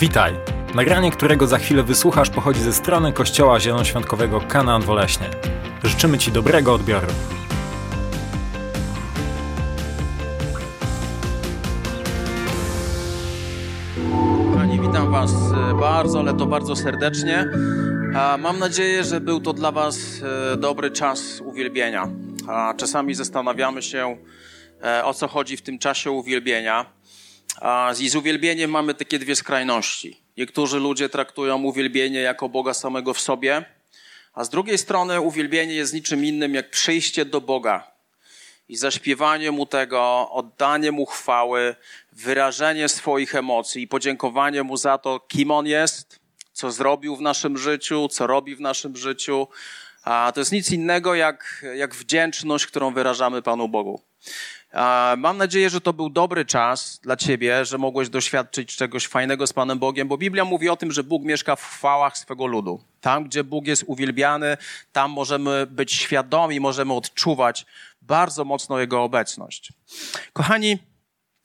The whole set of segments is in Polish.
Witaj! Nagranie, którego za chwilę wysłuchasz, pochodzi ze strony Kościoła Zielonoświątkowego Kanaan Woleśnie. Życzymy Ci dobrego odbioru. Kochani, witam Was e, bardzo, ale to bardzo serdecznie. Mam nadzieję, że był to dla Was e, dobry czas uwielbienia. Czasami zastanawiamy się, e, o co chodzi w tym czasie uwielbienia. I z uwielbieniem mamy takie dwie skrajności. Niektórzy ludzie traktują uwielbienie jako Boga samego w sobie, a z drugiej strony uwielbienie jest niczym innym jak przyjście do Boga i zaśpiewanie Mu tego, oddanie Mu chwały, wyrażenie swoich emocji i podziękowanie Mu za to, kim On jest, co zrobił w naszym życiu, co robi w naszym życiu. A to jest nic innego jak, jak wdzięczność, którą wyrażamy Panu Bogu. Mam nadzieję, że to był dobry czas dla ciebie, że mogłeś doświadczyć czegoś fajnego z Panem Bogiem, bo Biblia mówi o tym, że Bóg mieszka w chwałach swego ludu. Tam, gdzie Bóg jest uwielbiany, tam możemy być świadomi, możemy odczuwać bardzo mocno Jego obecność. Kochani,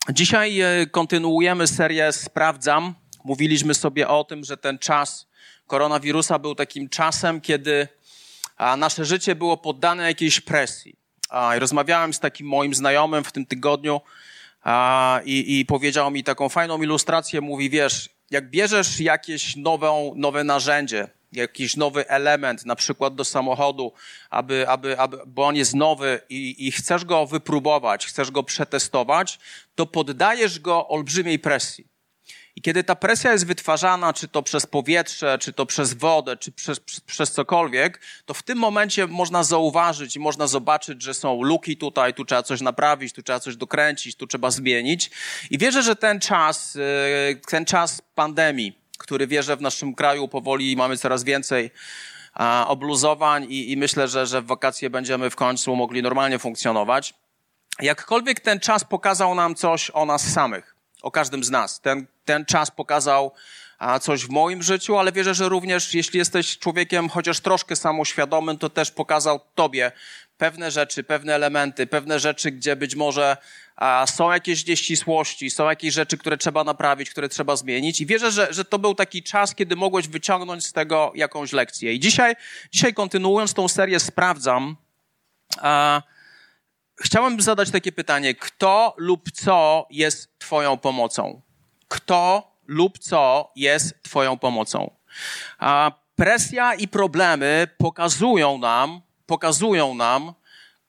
dzisiaj e, kontynuujemy serię Sprawdzam. Mówiliśmy sobie o tym, że ten czas koronawirusa był takim czasem, kiedy nasze życie było poddane jakiejś presji rozmawiałem z takim moim znajomym w tym tygodniu i, i powiedział mi taką fajną ilustrację. Mówi, wiesz, jak bierzesz jakieś nową, nowe narzędzie, jakiś nowy element, na przykład do samochodu, aby, aby, aby, bo on jest nowy i, i chcesz go wypróbować, chcesz go przetestować, to poddajesz go olbrzymiej presji. I kiedy ta presja jest wytwarzana, czy to przez powietrze, czy to przez wodę, czy przez, przez, przez, cokolwiek, to w tym momencie można zauważyć i można zobaczyć, że są luki tutaj, tu trzeba coś naprawić, tu trzeba coś dokręcić, tu trzeba zmienić. I wierzę, że ten czas, y, ten czas pandemii, który wierzę w naszym kraju powoli mamy coraz więcej obluzowań i, i myślę, że, że w wakacje będziemy w końcu mogli normalnie funkcjonować. Jakkolwiek ten czas pokazał nam coś o nas samych o każdym z nas. Ten, ten czas pokazał coś w moim życiu, ale wierzę, że również jeśli jesteś człowiekiem chociaż troszkę samoświadomym, to też pokazał tobie pewne rzeczy, pewne elementy, pewne rzeczy, gdzie być może są jakieś nieścisłości, są jakieś rzeczy, które trzeba naprawić, które trzeba zmienić. I wierzę, że, że to był taki czas, kiedy mogłeś wyciągnąć z tego jakąś lekcję. I dzisiaj, dzisiaj kontynuując tą serię, sprawdzam, chciałem zadać takie pytanie: kto lub co jest Twoją pomocą? Kto lub co jest Twoją pomocą? A presja i problemy pokazują nam, pokazują nam,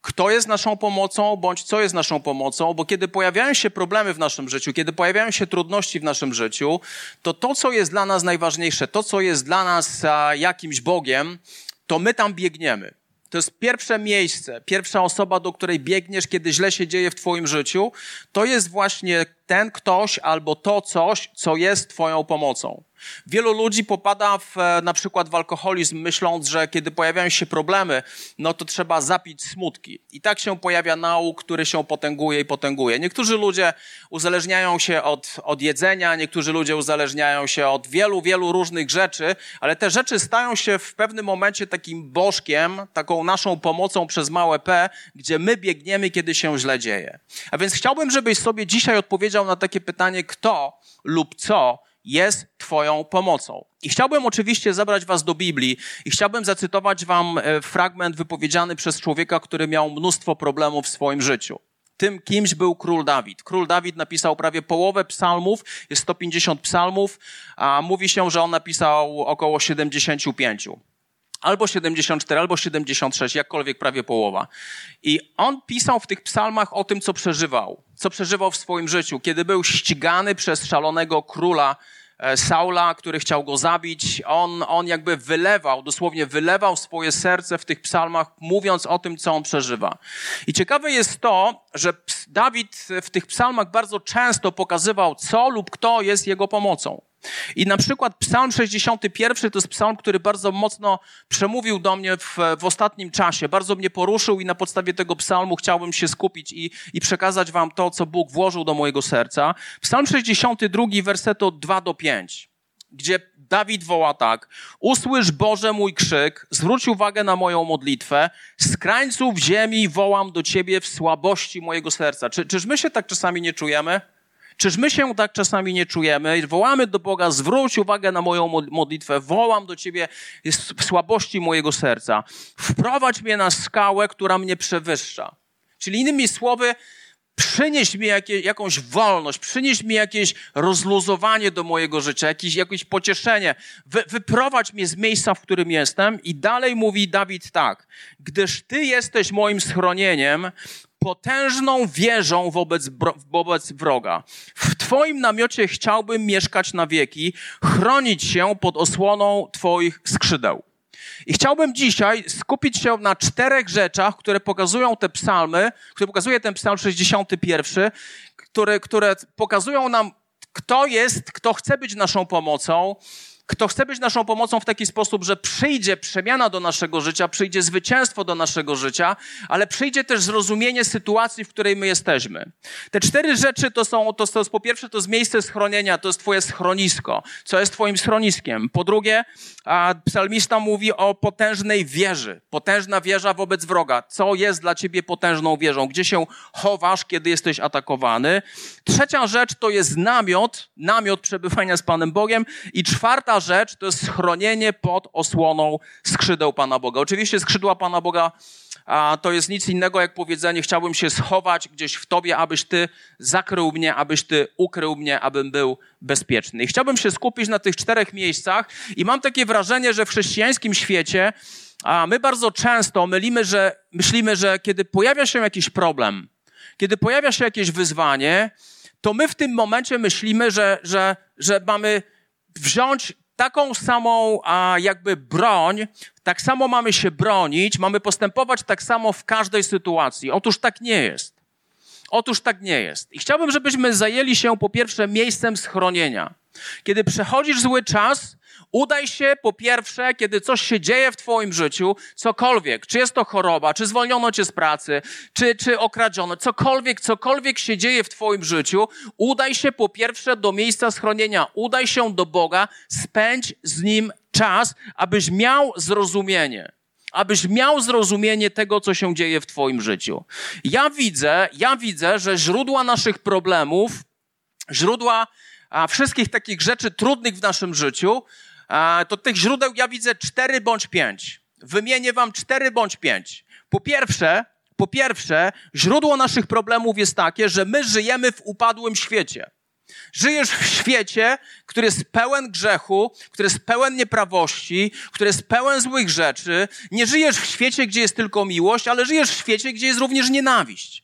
kto jest naszą pomocą, bądź co jest naszą pomocą, bo kiedy pojawiają się problemy w naszym życiu, kiedy pojawiają się trudności w naszym życiu, to to, co jest dla nas najważniejsze, to, co jest dla nas jakimś Bogiem, to my tam biegniemy. To jest pierwsze miejsce, pierwsza osoba, do której biegniesz, kiedy źle się dzieje w Twoim życiu. To jest właśnie ten ktoś albo to coś, co jest Twoją pomocą. Wielu ludzi popada w, e, na przykład w alkoholizm, myśląc, że kiedy pojawiają się problemy, no to trzeba zapić smutki. I tak się pojawia nauk, który się potęguje i potęguje. Niektórzy ludzie uzależniają się od, od jedzenia, niektórzy ludzie uzależniają się od wielu, wielu różnych rzeczy, ale te rzeczy stają się w pewnym momencie takim bożkiem, taką naszą pomocą przez małe P, gdzie my biegniemy, kiedy się źle dzieje. A więc chciałbym, żebyś sobie dzisiaj odpowiedział na takie pytanie, kto lub co jest Twoją pomocą. I chciałbym oczywiście zabrać Was do Biblii i chciałbym zacytować Wam e, fragment wypowiedziany przez człowieka, który miał mnóstwo problemów w swoim życiu. Tym kimś był król Dawid. Król Dawid napisał prawie połowę psalmów, jest 150 psalmów, a mówi się, że on napisał około 75 albo 74, albo 76, jakkolwiek prawie połowa. I on pisał w tych psalmach o tym, co przeżywał, co przeżywał w swoim życiu, kiedy był ścigany przez szalonego króla e, Saula, który chciał go zabić. On, on jakby wylewał, dosłownie wylewał swoje serce w tych psalmach, mówiąc o tym, co on przeżywa. I ciekawe jest to, że Dawid w tych psalmach bardzo często pokazywał, co lub kto jest jego pomocą. I na przykład Psalm 61 to jest psalm, który bardzo mocno przemówił do mnie w, w ostatnim czasie, bardzo mnie poruszył i na podstawie tego psalmu chciałbym się skupić i, i przekazać wam to, co Bóg włożył do mojego serca. Psalm 62, werset od 2 do 5, gdzie Dawid woła tak: Usłysz Boże mój krzyk, zwróć uwagę na moją modlitwę, z krańców ziemi wołam do Ciebie w słabości mojego serca. Czy, czyż my się tak czasami nie czujemy? Czyż my się tak czasami nie czujemy? Wołamy do Boga, zwróć uwagę na moją modlitwę, wołam do Ciebie słabości mojego serca. Wprowadź mnie na skałę, która mnie przewyższa. Czyli innymi słowy, przynieś mi jakąś wolność, przynieś mi jakieś rozluzowanie do mojego życia, jakieś, jakieś pocieszenie. Wy, wyprowadź mnie z miejsca, w którym jestem. I dalej mówi Dawid tak. Gdyż Ty jesteś moim schronieniem, potężną wieżą wobec, wobec wroga. W Twoim namiocie chciałbym mieszkać na wieki, chronić się pod osłoną Twoich skrzydeł. I chciałbym dzisiaj skupić się na czterech rzeczach, które pokazują te psalmy, które pokazuje ten psalm 61, które, które pokazują nam, kto jest, kto chce być naszą pomocą, kto chce być naszą pomocą w taki sposób, że przyjdzie przemiana do naszego życia, przyjdzie zwycięstwo do naszego życia, ale przyjdzie też zrozumienie sytuacji, w której my jesteśmy. Te cztery rzeczy to są, to, to jest po pierwsze, to jest miejsce schronienia, to jest twoje schronisko. Co jest twoim schroniskiem? Po drugie, a psalmista mówi o potężnej wieży. Potężna wieża wobec wroga. Co jest dla ciebie potężną wieżą? Gdzie się chowasz, kiedy jesteś atakowany? Trzecia rzecz to jest namiot, namiot przebywania z Panem Bogiem. I czwarta rzecz to jest schronienie pod osłoną skrzydeł Pana Boga. Oczywiście skrzydła Pana Boga a to jest nic innego jak powiedzenie, chciałbym się schować gdzieś w Tobie, abyś Ty zakrył mnie, abyś Ty ukrył mnie, abym był bezpieczny. I chciałbym się skupić na tych czterech miejscach i mam takie wrażenie, że w chrześcijańskim świecie a my bardzo często mylimy, że, myślimy, że kiedy pojawia się jakiś problem, kiedy pojawia się jakieś wyzwanie, to my w tym momencie myślimy, że, że, że mamy wziąć taką samą a, jakby broń, tak samo mamy się bronić, mamy postępować tak samo w każdej sytuacji. Otóż tak nie jest. Otóż tak nie jest. I chciałbym, żebyśmy zajęli się po pierwsze miejscem schronienia. Kiedy przechodzisz zły czas, Udaj się po pierwsze, kiedy coś się dzieje w Twoim życiu, cokolwiek, czy jest to choroba, czy zwolniono Cię z pracy, czy, czy okradziono, cokolwiek, cokolwiek się dzieje w Twoim życiu, udaj się po pierwsze do miejsca schronienia, udaj się do Boga, spędź z Nim czas, abyś miał zrozumienie. Abyś miał zrozumienie tego, co się dzieje w Twoim życiu. Ja widzę, ja widzę, że źródła naszych problemów, źródła wszystkich takich rzeczy trudnych w naszym życiu to tych źródeł ja widzę cztery bądź pięć. Wymienię wam cztery bądź pięć. Po pierwsze, po pierwsze, źródło naszych problemów jest takie, że my żyjemy w upadłym świecie. Żyjesz w świecie, który jest pełen grzechu, który jest pełen nieprawości, który jest pełen złych rzeczy. Nie żyjesz w świecie, gdzie jest tylko miłość, ale żyjesz w świecie, gdzie jest również nienawiść.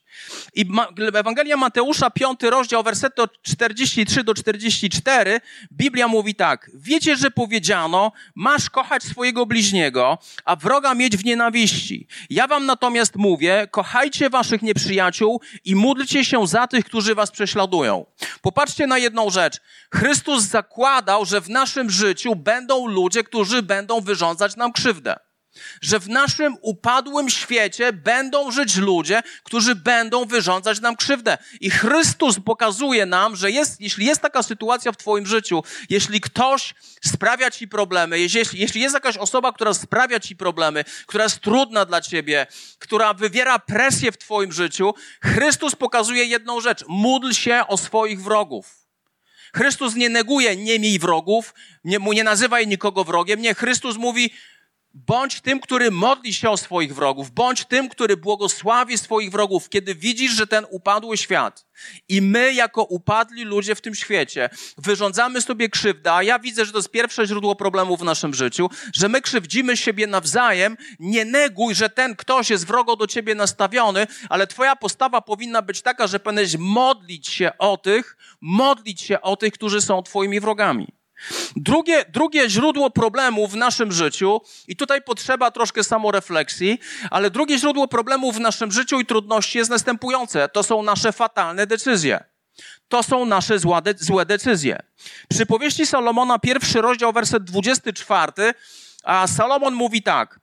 I Ewangelia Mateusza, 5 rozdział, wersety od 43 do 44, Biblia mówi tak. Wiecie, że powiedziano, masz kochać swojego bliźniego, a wroga mieć w nienawiści. Ja wam natomiast mówię, kochajcie waszych nieprzyjaciół i módlcie się za tych, którzy was prześladują. Popatrzcie na jedną rzecz. Chrystus zakładał, że w naszym życiu będą ludzie, którzy będą wyrządzać nam krzywdę że w naszym upadłym świecie będą żyć ludzie, którzy będą wyrządzać nam krzywdę. I Chrystus pokazuje nam, że jest, jeśli jest taka sytuacja w Twoim życiu, jeśli ktoś sprawia Ci problemy, jeśli, jeśli jest jakaś osoba, która sprawia Ci problemy, która jest trudna dla Ciebie, która wywiera presję w Twoim życiu, Chrystus pokazuje jedną rzecz. Módl się o swoich wrogów. Chrystus nie neguje, nie miej wrogów, nie, nie nazywaj nikogo wrogiem. Nie, Chrystus mówi, Bądź tym, który modli się o swoich wrogów. Bądź tym, który błogosławi swoich wrogów, kiedy widzisz, że ten upadły świat i my, jako upadli ludzie w tym świecie, wyrządzamy sobie krzywdę, a ja widzę, że to jest pierwsze źródło problemu w naszym życiu, że my krzywdzimy siebie nawzajem. Nie neguj, że ten ktoś jest wrogo do ciebie nastawiony, ale twoja postawa powinna być taka, że powinieneś modlić się o tych, modlić się o tych, którzy są twoimi wrogami. Drugie, drugie źródło problemu w naszym życiu, i tutaj potrzeba troszkę samorefleksji, ale drugie źródło problemu w naszym życiu i trudności jest następujące. To są nasze fatalne decyzje. To są nasze złe decyzje. Przy powieści Salomona, pierwszy rozdział, werset 24, a Salomon mówi tak.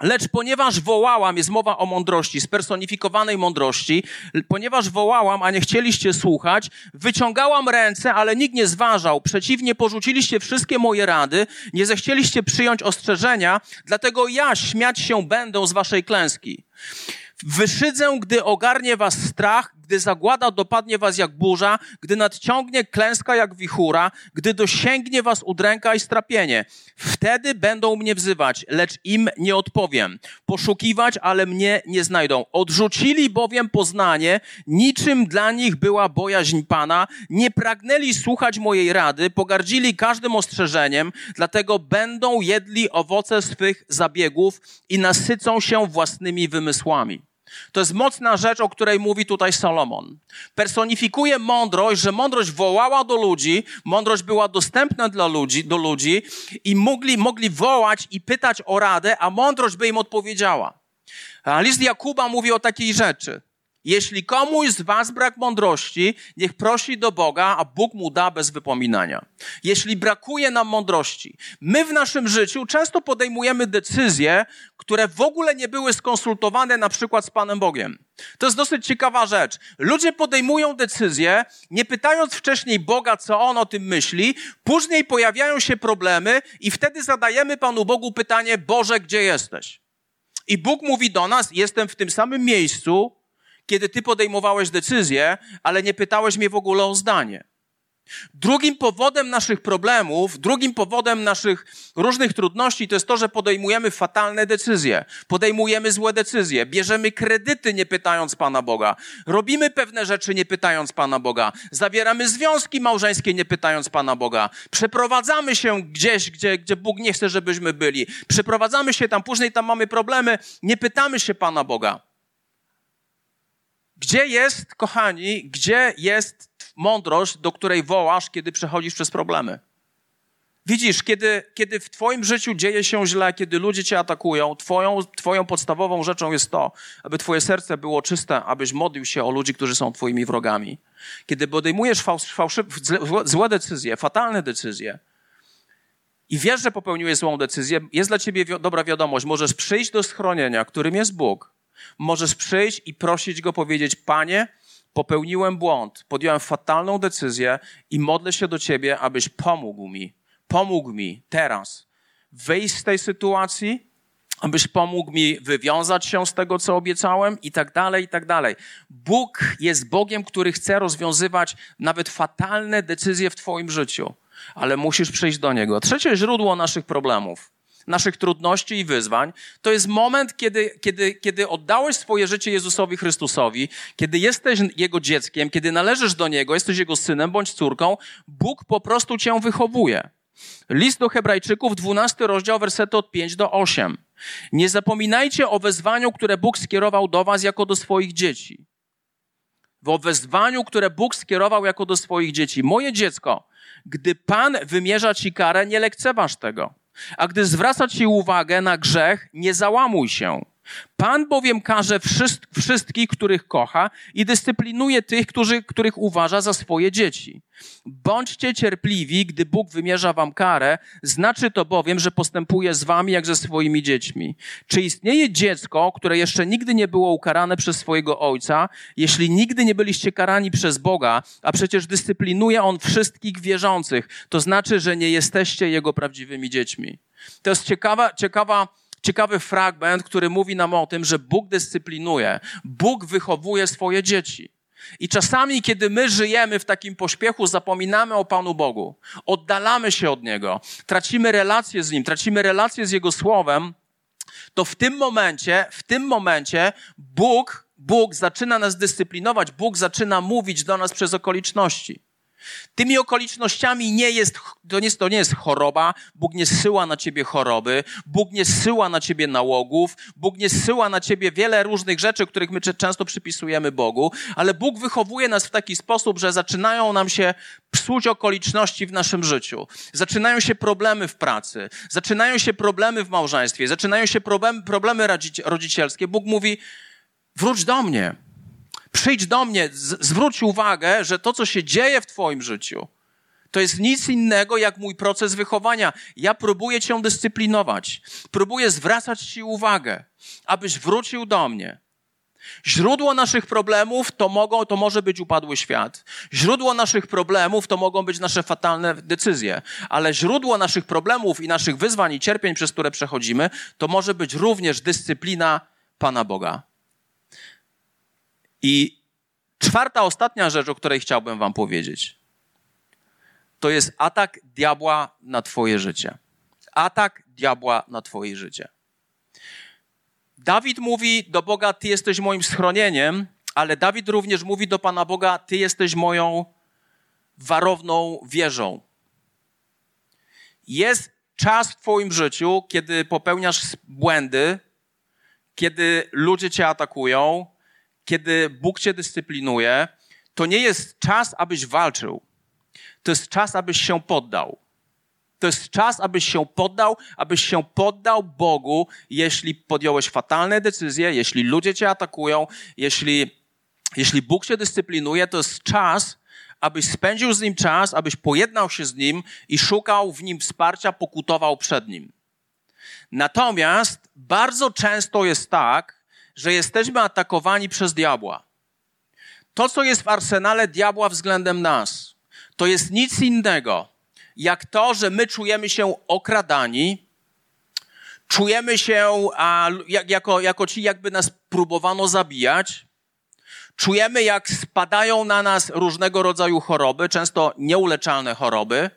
Lecz ponieważ wołałam, jest mowa o mądrości, spersonifikowanej mądrości, ponieważ wołałam, a nie chcieliście słuchać, wyciągałam ręce, ale nikt nie zważał. Przeciwnie, porzuciliście wszystkie moje rady, nie zechcieliście przyjąć ostrzeżenia, dlatego ja śmiać się będę z waszej klęski. Wyszydzę, gdy ogarnie was strach, gdy zagłada dopadnie was jak burza, gdy nadciągnie klęska jak wichura, gdy dosięgnie was udręka i strapienie. Wtedy będą mnie wzywać, lecz im nie odpowiem. Poszukiwać, ale mnie nie znajdą. Odrzucili bowiem poznanie, niczym dla nich była bojaźń Pana, nie pragnęli słuchać mojej rady, pogardzili każdym ostrzeżeniem, dlatego będą jedli owoce swych zabiegów i nasycą się własnymi wymysłami. To jest mocna rzecz, o której mówi tutaj Salomon. Personifikuje mądrość, że mądrość wołała do ludzi, mądrość była dostępna dla ludzi, do ludzi i mogli, mogli wołać i pytać o radę, a mądrość by im odpowiedziała. A list Jakuba mówi o takiej rzeczy. Jeśli komuś z was brak mądrości, niech prosi do Boga, a Bóg mu da bez wypominania. Jeśli brakuje nam mądrości, my w naszym życiu często podejmujemy decyzje, które w ogóle nie były skonsultowane na przykład z Panem Bogiem. To jest dosyć ciekawa rzecz. Ludzie podejmują decyzje, nie pytając wcześniej Boga, co On o tym myśli, później pojawiają się problemy i wtedy zadajemy Panu Bogu pytanie, Boże, gdzie jesteś? I Bóg mówi do nas, jestem w tym samym miejscu, kiedy ty podejmowałeś decyzję, ale nie pytałeś mnie w ogóle o zdanie. Drugim powodem naszych problemów, drugim powodem naszych różnych trudności to jest to, że podejmujemy fatalne decyzje, podejmujemy złe decyzje, bierzemy kredyty nie pytając Pana Boga, robimy pewne rzeczy nie pytając Pana Boga, zawieramy związki małżeńskie nie pytając Pana Boga, przeprowadzamy się gdzieś, gdzie, gdzie Bóg nie chce, żebyśmy byli, przeprowadzamy się tam, później tam mamy problemy, nie pytamy się Pana Boga. Gdzie jest, kochani, gdzie jest mądrość, do której wołasz, kiedy przechodzisz przez problemy? Widzisz, kiedy, kiedy w Twoim życiu dzieje się źle, kiedy ludzie Cię atakują, twoją, twoją podstawową rzeczą jest to, aby Twoje serce było czyste, abyś modlił się o ludzi, którzy są Twoimi wrogami. Kiedy podejmujesz fałszywe, złe decyzje, fatalne decyzje i wiesz, że popełniłeś złą decyzję, jest dla Ciebie dobra wiadomość. Możesz przyjść do schronienia, którym jest Bóg Możesz przyjść i prosić go, powiedzieć: Panie, popełniłem błąd, podjąłem fatalną decyzję i modlę się do ciebie, abyś pomógł mi. Pomógł mi teraz wyjść z tej sytuacji, abyś pomógł mi wywiązać się z tego, co obiecałem, i tak dalej, i tak dalej. Bóg jest Bogiem, który chce rozwiązywać nawet fatalne decyzje w Twoim życiu, ale musisz przyjść do Niego. Trzecie źródło naszych problemów naszych trudności i wyzwań, to jest moment, kiedy, kiedy, kiedy oddałeś swoje życie Jezusowi Chrystusowi, kiedy jesteś Jego dzieckiem, kiedy należysz do Niego, jesteś Jego synem bądź córką, Bóg po prostu cię wychowuje. List do Hebrajczyków, 12 rozdział, wersety od 5 do 8. Nie zapominajcie o wezwaniu, które Bóg skierował do was jako do swoich dzieci. O wezwaniu, które Bóg skierował jako do swoich dzieci. Moje dziecko, gdy Pan wymierza ci karę, nie lekceważ tego. A gdy zwraca ci uwagę na grzech, nie załamuj się. Pan bowiem karze wszystkich, których kocha i dyscyplinuje tych, którzy, których uważa za swoje dzieci. Bądźcie cierpliwi, gdy Bóg wymierza wam karę, znaczy to bowiem, że postępuje z wami jak ze swoimi dziećmi. Czy istnieje dziecko, które jeszcze nigdy nie było ukarane przez swojego ojca, jeśli nigdy nie byliście karani przez Boga, a przecież dyscyplinuje on wszystkich wierzących, to znaczy, że nie jesteście jego prawdziwymi dziećmi. To jest ciekawa, ciekawa ciekawy fragment, który mówi nam o tym, że Bóg dyscyplinuje, Bóg wychowuje swoje dzieci. I czasami, kiedy my żyjemy w takim pośpiechu, zapominamy o Panu Bogu, oddalamy się od Niego, tracimy relację z Nim, tracimy relację z Jego Słowem, to w tym momencie, w tym momencie Bóg, Bóg zaczyna nas dyscyplinować, Bóg zaczyna mówić do nas przez okoliczności. Tymi okolicznościami nie jest, to nie, to nie jest choroba, Bóg nie syła na ciebie choroby, Bóg nie syła na ciebie nałogów, Bóg nie syła na ciebie wiele różnych rzeczy, których my często przypisujemy Bogu, ale Bóg wychowuje nas w taki sposób, że zaczynają nam się psuć okoliczności w naszym życiu. Zaczynają się problemy w pracy, zaczynają się problemy w małżeństwie, zaczynają się problemy, problemy rodzicielskie. Bóg mówi, wróć do mnie. Przyjdź do mnie, zwróć uwagę, że to, co się dzieje w Twoim życiu, to jest nic innego jak mój proces wychowania. Ja próbuję Cię dyscyplinować, próbuję zwracać Ci uwagę, abyś wrócił do mnie. Źródło naszych problemów to, mogą, to może być upadły świat. Źródło naszych problemów to mogą być nasze fatalne decyzje. Ale źródło naszych problemów i naszych wyzwań i cierpień, przez które przechodzimy, to może być również dyscyplina Pana Boga. I Czwarta, ostatnia rzecz, o której chciałbym Wam powiedzieć, to jest atak diabła na Twoje życie. Atak diabła na Twoje życie. Dawid mówi do Boga: Ty jesteś moim schronieniem, ale Dawid również mówi do Pana Boga: Ty jesteś moją warowną wieżą. Jest czas w Twoim życiu, kiedy popełniasz błędy, kiedy ludzie Cię atakują, kiedy Bóg Cię dyscyplinuje. To nie jest czas, abyś walczył. To jest czas, abyś się poddał. To jest czas, abyś się poddał, abyś się poddał Bogu, jeśli podjąłeś fatalne decyzje, jeśli ludzie cię atakują, jeśli, jeśli Bóg cię dyscyplinuje, to jest czas, abyś spędził z nim czas, abyś pojednał się z nim i szukał w nim wsparcia, pokutował przed nim. Natomiast bardzo często jest tak, że jesteśmy atakowani przez diabła. To, co jest w arsenale diabła względem nas, to jest nic innego, jak to, że my czujemy się okradani, czujemy się a, jak, jako, jako ci, jakby nas próbowano zabijać, czujemy, jak spadają na nas różnego rodzaju choroby, często nieuleczalne choroby.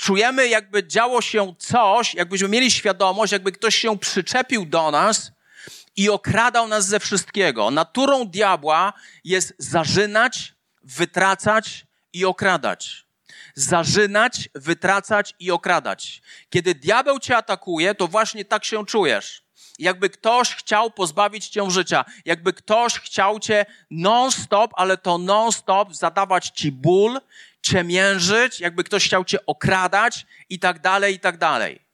Czujemy, jakby działo się coś, jakbyśmy mieli świadomość, jakby ktoś się przyczepił do nas i okradał nas ze wszystkiego. Naturą diabła jest zarzynać, wytracać i okradać zarzynać, wytracać i okradać. Kiedy diabeł cię atakuje, to właśnie tak się czujesz. Jakby ktoś chciał pozbawić cię życia, jakby ktoś chciał cię non-stop, ale to non-stop zadawać ci ból, ciemiężyć, jakby ktoś chciał cię okradać i tak dalej, i tak dalej.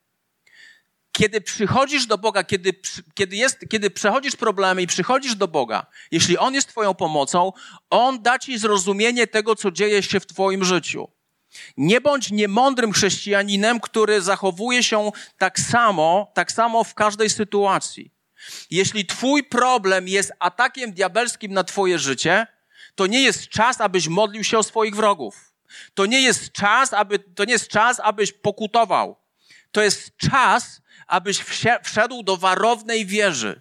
Kiedy przychodzisz do Boga, kiedy, kiedy, jest, kiedy przechodzisz problemy i przychodzisz do Boga, jeśli On jest Twoją pomocą, On da Ci zrozumienie tego, co dzieje się w Twoim życiu. Nie bądź niemądrym chrześcijaninem, który zachowuje się tak samo, tak samo w każdej sytuacji. Jeśli twój problem jest atakiem diabelskim na twoje życie, to nie jest czas, abyś modlił się o swoich wrogów. To nie jest czas, aby, to nie jest czas, abyś pokutował. To jest czas, abyś wszedł do warownej wieży.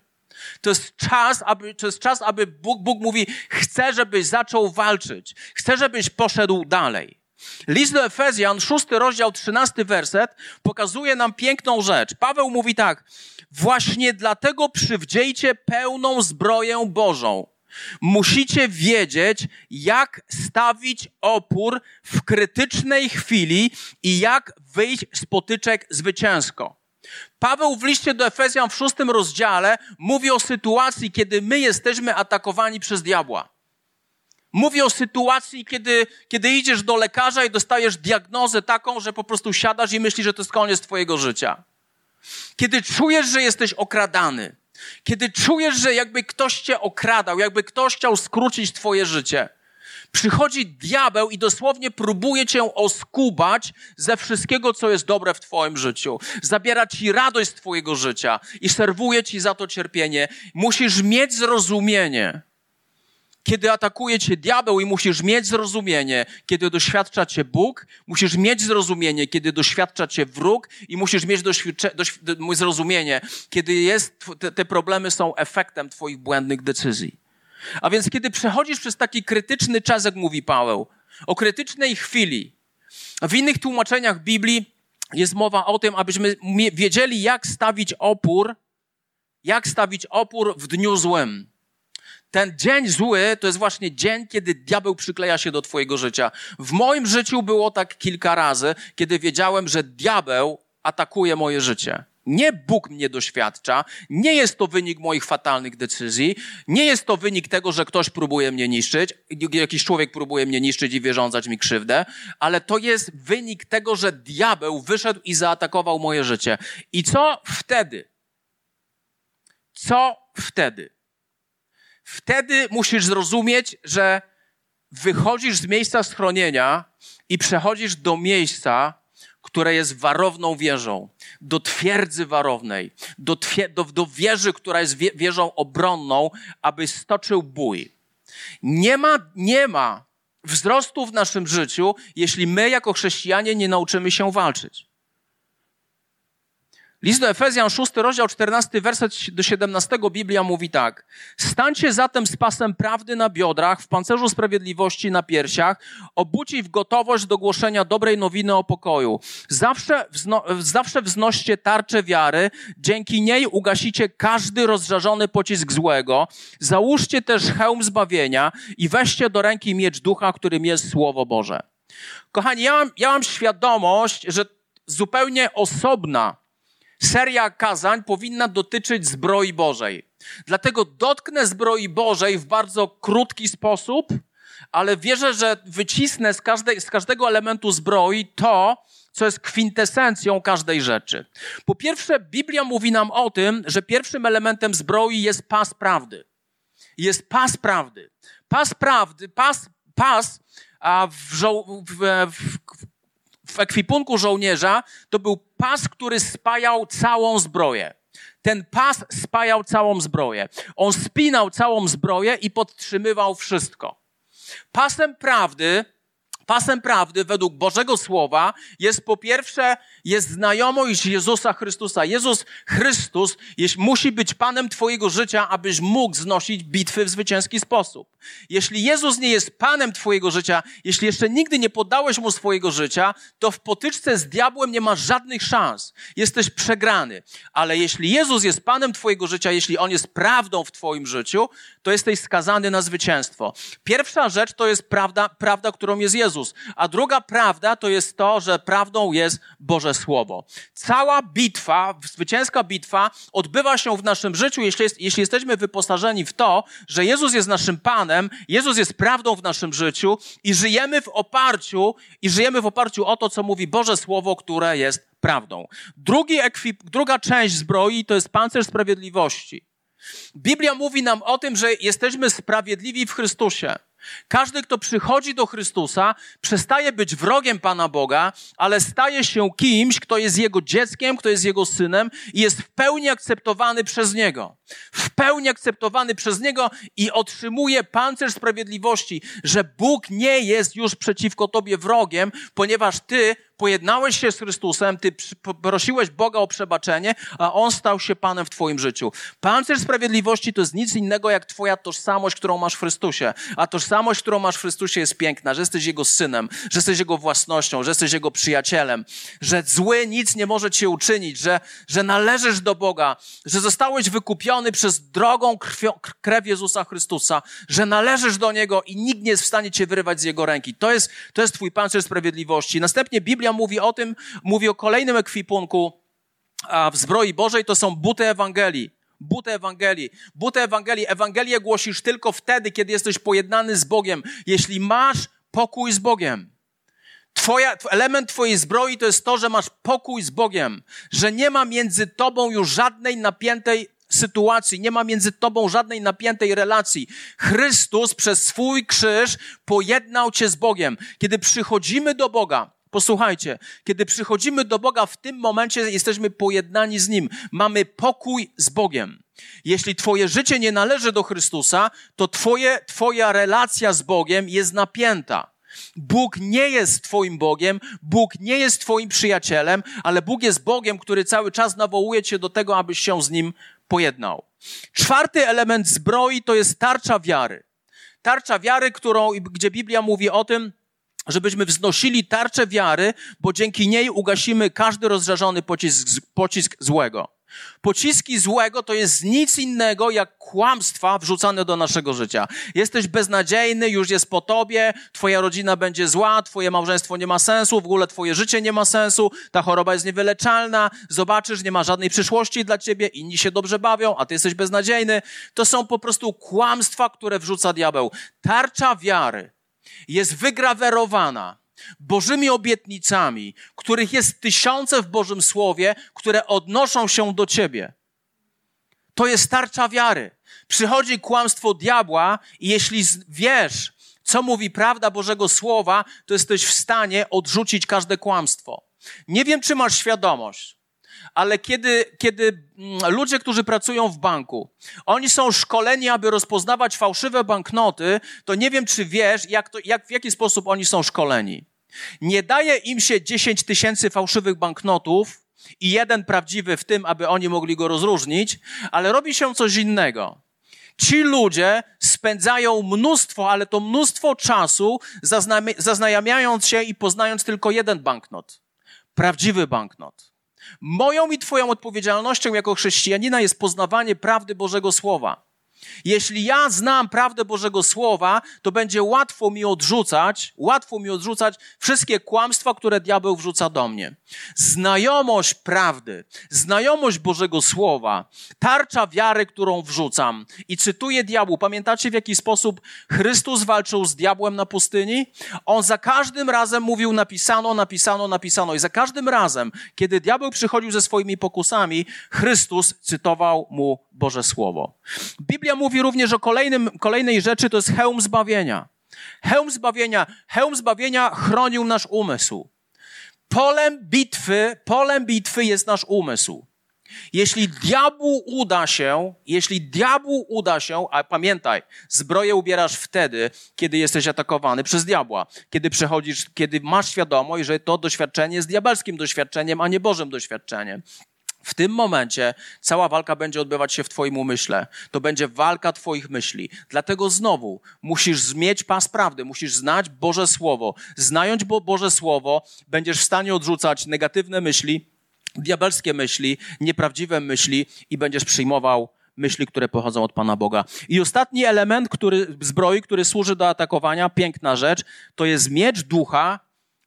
To jest czas, aby, to jest czas, aby Bóg, Bóg mówi, chcę, żebyś zaczął walczyć. Chcę, żebyś poszedł dalej. List do Efezjan, szósty rozdział, trzynasty werset, pokazuje nam piękną rzecz. Paweł mówi tak, właśnie dlatego przywdziejcie pełną zbroję Bożą. Musicie wiedzieć, jak stawić opór w krytycznej chwili i jak wyjść z potyczek zwycięsko. Paweł w liście do Efezjan w szóstym rozdziale mówi o sytuacji, kiedy my jesteśmy atakowani przez diabła. Mówię o sytuacji, kiedy, kiedy idziesz do lekarza i dostajesz diagnozę taką, że po prostu siadasz i myślisz, że to jest koniec twojego życia. Kiedy czujesz, że jesteś okradany. Kiedy czujesz, że jakby ktoś cię okradał, jakby ktoś chciał skrócić twoje życie. Przychodzi diabeł i dosłownie próbuje cię oskubać ze wszystkiego, co jest dobre w twoim życiu. Zabiera ci radość z twojego życia i serwuje ci za to cierpienie. Musisz mieć zrozumienie, kiedy atakuje cię diabeł i musisz mieć zrozumienie, kiedy doświadcza cię Bóg, musisz mieć zrozumienie, kiedy doświadcza cię wróg i musisz mieć zrozumienie, kiedy jest, te, te problemy są efektem twoich błędnych decyzji. A więc kiedy przechodzisz przez taki krytyczny czas, jak mówi Paweł, o krytycznej chwili, w innych tłumaczeniach Biblii jest mowa o tym, abyśmy wiedzieli, jak stawić opór, jak stawić opór w dniu złym. Ten dzień zły to jest właśnie dzień, kiedy diabeł przykleja się do Twojego życia. W moim życiu było tak kilka razy, kiedy wiedziałem, że diabeł atakuje moje życie. Nie Bóg mnie doświadcza, nie jest to wynik moich fatalnych decyzji, nie jest to wynik tego, że ktoś próbuje mnie niszczyć, jakiś człowiek próbuje mnie niszczyć i wyrządzać mi krzywdę, ale to jest wynik tego, że diabeł wyszedł i zaatakował moje życie. I co wtedy? Co wtedy? Wtedy musisz zrozumieć, że wychodzisz z miejsca schronienia i przechodzisz do miejsca, które jest warowną wieżą, do twierdzy warownej, do, do, do wieży, która jest wie, wieżą obronną, aby stoczył bój. Nie ma, nie ma wzrostu w naszym życiu, jeśli my jako chrześcijanie nie nauczymy się walczyć. List do Efezjan, 6 rozdział, 14 werset do 17 Biblia mówi tak. Stańcie zatem z pasem prawdy na biodrach, w pancerzu sprawiedliwości na piersiach, obudźcie w gotowość do głoszenia dobrej nowiny o pokoju. Zawsze, wzno, zawsze wznoście tarczę wiary, dzięki niej ugasicie każdy rozżarzony pocisk złego. Załóżcie też hełm zbawienia i weźcie do ręki miecz ducha, którym jest Słowo Boże. Kochani, ja mam, ja mam świadomość, że zupełnie osobna seria kazań powinna dotyczyć zbroi Bożej. Dlatego dotknę zbroi Bożej w bardzo krótki sposób, ale wierzę, że wycisnę z, każdej, z każdego elementu zbroi to, co jest kwintesencją każdej rzeczy. Po pierwsze, Biblia mówi nam o tym, że pierwszym elementem zbroi jest pas prawdy. Jest pas prawdy. Pas prawdy, pas, pas a w, żo- w, w, w ekwipunku żołnierza to był pas, który spajał całą zbroję. Ten pas spajał całą zbroję. On spinał całą zbroję i podtrzymywał wszystko. Pasem prawdy Pasem prawdy według Bożego Słowa jest po pierwsze, jest znajomość Jezusa Chrystusa. Jezus Chrystus jest, musi być Panem Twojego życia, abyś mógł znosić bitwy w zwycięski sposób. Jeśli Jezus nie jest Panem Twojego życia, jeśli jeszcze nigdy nie poddałeś Mu swojego życia, to w potyczce z diabłem nie masz żadnych szans. Jesteś przegrany. Ale jeśli Jezus jest Panem Twojego życia, jeśli On jest prawdą w Twoim życiu, to jesteś skazany na zwycięstwo. Pierwsza rzecz to jest prawda, prawda, którą jest Jezus. A druga prawda to jest to, że prawdą jest Boże Słowo. Cała bitwa, zwycięska bitwa odbywa się w naszym życiu, jeśli, jest, jeśli jesteśmy wyposażeni w to, że Jezus jest naszym Panem, Jezus jest prawdą w naszym życiu i żyjemy w oparciu, i żyjemy w oparciu o to, co mówi Boże Słowo, które jest prawdą. Drugi ekwip, druga część zbroi to jest pancerz sprawiedliwości. Biblia mówi nam o tym, że jesteśmy sprawiedliwi w Chrystusie. Każdy, kto przychodzi do Chrystusa, przestaje być wrogiem Pana Boga, ale staje się kimś, kto jest Jego dzieckiem, kto jest Jego synem i jest w pełni akceptowany przez Niego. W pełni akceptowany przez Niego i otrzymuje pancerz sprawiedliwości, że Bóg nie jest już przeciwko Tobie wrogiem, ponieważ Ty pojednałeś się z Chrystusem, ty prosiłeś Boga o przebaczenie, a On stał się Panem w Twoim życiu. Pancerz sprawiedliwości to jest nic innego jak Twoja tożsamość, którą masz w Chrystusie. A tożsamość, którą masz w Chrystusie jest piękna, że jesteś Jego synem, że jesteś Jego własnością, że jesteś Jego przyjacielem, że zły nic nie może Cię uczynić, że, że należysz do Boga, że zostałeś wykupiony przez drogą krwią, krew Jezusa Chrystusa, że należysz do Niego i nikt nie jest w stanie Cię wyrywać z Jego ręki. To jest, to jest Twój pancerz sprawiedliwości. Następnie Biblia mówi o tym, mówi o kolejnym ekwipunku w zbroi Bożej, to są buty Ewangelii. Buty Ewangelii. Buty Ewangelii. Ewangelię głosisz tylko wtedy, kiedy jesteś pojednany z Bogiem. Jeśli masz pokój z Bogiem. Twoja, element Twojej zbroi to jest to, że masz pokój z Bogiem, że nie ma między Tobą już żadnej napiętej sytuacji, nie ma między Tobą żadnej napiętej relacji. Chrystus przez swój krzyż pojednał Cię z Bogiem. Kiedy przychodzimy do Boga, Posłuchajcie, kiedy przychodzimy do Boga, w tym momencie jesteśmy pojednani z Nim. Mamy pokój z Bogiem. Jeśli Twoje życie nie należy do Chrystusa, to twoje, Twoja relacja z Bogiem jest napięta. Bóg nie jest Twoim Bogiem, Bóg nie jest Twoim przyjacielem, ale Bóg jest Bogiem, który cały czas nawołuje Cię do tego, abyś się z Nim pojednał. Czwarty element zbroi to jest tarcza wiary. Tarcza wiary, którą, gdzie Biblia mówi o tym, żebyśmy wznosili tarczę wiary, bo dzięki niej ugasimy każdy rozżarzony pocisk, pocisk złego. Pociski złego to jest nic innego jak kłamstwa wrzucane do naszego życia. Jesteś beznadziejny, już jest po tobie, twoja rodzina będzie zła, twoje małżeństwo nie ma sensu, w ogóle twoje życie nie ma sensu, ta choroba jest niewyleczalna, zobaczysz, nie ma żadnej przyszłości dla ciebie, inni się dobrze bawią, a ty jesteś beznadziejny. To są po prostu kłamstwa, które wrzuca diabeł. Tarcza wiary jest wygrawerowana Bożymi obietnicami, których jest tysiące w Bożym Słowie, które odnoszą się do Ciebie. To jest tarcza wiary. Przychodzi kłamstwo diabła i jeśli wiesz, co mówi prawda Bożego Słowa, to jesteś w stanie odrzucić każde kłamstwo. Nie wiem, czy masz świadomość, ale kiedy, kiedy mm, ludzie, którzy pracują w banku, oni są szkoleni, aby rozpoznawać fałszywe banknoty, to nie wiem, czy wiesz, jak to, jak, w jaki sposób oni są szkoleni. Nie daje im się 10 tysięcy fałszywych banknotów i jeden prawdziwy w tym, aby oni mogli go rozróżnić, ale robi się coś innego. Ci ludzie spędzają mnóstwo, ale to mnóstwo czasu zaznajamiając się i poznając tylko jeden banknot. Prawdziwy banknot. Moją i Twoją odpowiedzialnością jako chrześcijanina jest poznawanie prawdy Bożego Słowa. Jeśli ja znam prawdę Bożego Słowa, to będzie łatwo mi odrzucać, łatwo mi odrzucać wszystkie kłamstwa, które diabeł wrzuca do mnie. Znajomość prawdy, znajomość Bożego Słowa, tarcza wiary, którą wrzucam. I cytuję diabłu. Pamiętacie, w jaki sposób Chrystus walczył z diabłem na pustyni? On za każdym razem mówił napisano, napisano, napisano. I za każdym razem, kiedy diabeł przychodził ze swoimi pokusami, Chrystus cytował mu Boże Słowo. Biblia mówi również o kolejnym, kolejnej rzeczy, to jest hełm zbawienia. Hełm zbawienia, hełm zbawienia chronił nasz umysł. Polem bitwy, polem bitwy jest nasz umysł. Jeśli diabłu uda się, jeśli diabłu uda się, a pamiętaj, zbroję ubierasz wtedy, kiedy jesteś atakowany przez diabła, kiedy przechodzisz, kiedy masz świadomość, że to doświadczenie jest diabelskim doświadczeniem, a nie Bożym doświadczeniem. W tym momencie cała walka będzie odbywać się w Twoim umyśle. To będzie walka Twoich myśli. Dlatego znowu musisz zmieć pas prawdy, musisz znać Boże Słowo. Znając Bo Boże Słowo, będziesz w stanie odrzucać negatywne myśli, diabelskie myśli, nieprawdziwe myśli i będziesz przyjmował myśli, które pochodzą od Pana Boga. I ostatni element który, zbroi, który służy do atakowania, piękna rzecz, to jest miecz ducha,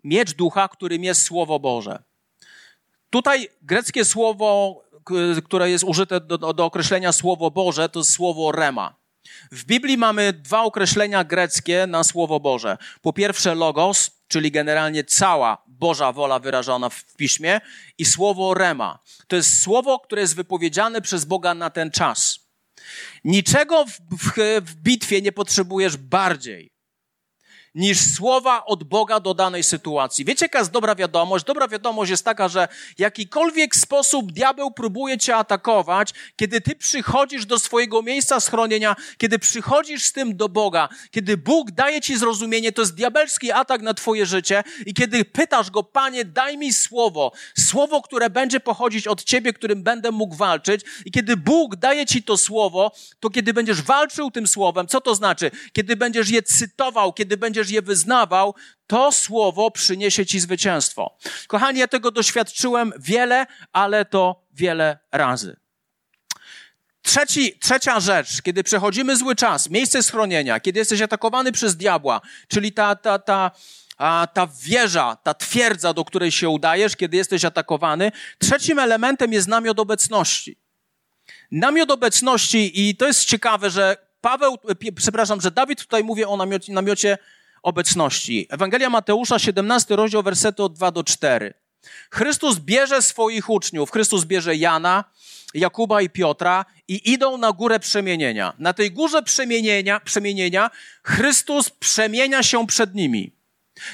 miecz ducha, którym jest Słowo Boże. Tutaj greckie słowo, które jest użyte do, do, określenia Słowo Boże, to słowo rema. W Biblii mamy dwa określenia greckie na Słowo Boże. Po pierwsze logos, czyli generalnie cała Boża wola wyrażona w piśmie i słowo rema. To jest słowo, które jest wypowiedziane przez Boga na ten czas. Niczego w, w, w bitwie nie potrzebujesz bardziej niż słowa od Boga do danej sytuacji. Wiecie, jaka jest dobra wiadomość? Dobra wiadomość jest taka, że jakikolwiek sposób diabeł próbuje cię atakować, kiedy ty przychodzisz do swojego miejsca schronienia, kiedy przychodzisz z tym do Boga, kiedy Bóg daje ci zrozumienie, to jest diabelski atak na twoje życie i kiedy pytasz go, Panie, daj mi słowo, słowo, które będzie pochodzić od ciebie, którym będę mógł walczyć i kiedy Bóg daje ci to słowo, to kiedy będziesz walczył tym słowem, co to znaczy? Kiedy będziesz je cytował, kiedy będziesz będziesz je wyznawał, to słowo przyniesie ci zwycięstwo. Kochani, ja tego doświadczyłem wiele, ale to wiele razy. Trzeci, trzecia rzecz, kiedy przechodzimy zły czas, miejsce schronienia, kiedy jesteś atakowany przez diabła, czyli ta, ta, ta, a ta wieża, ta twierdza, do której się udajesz, kiedy jesteś atakowany. Trzecim elementem jest namiot obecności. Namiot obecności, i to jest ciekawe, że Paweł, przepraszam, że Dawid tutaj mówi o namiocie, namiocie obecności. Ewangelia Mateusza, 17 rozdział, wersety od 2 do 4. Chrystus bierze swoich uczniów, Chrystus bierze Jana, Jakuba i Piotra i idą na górę przemienienia. Na tej górze przemienienia, przemienienia Chrystus przemienia się przed nimi.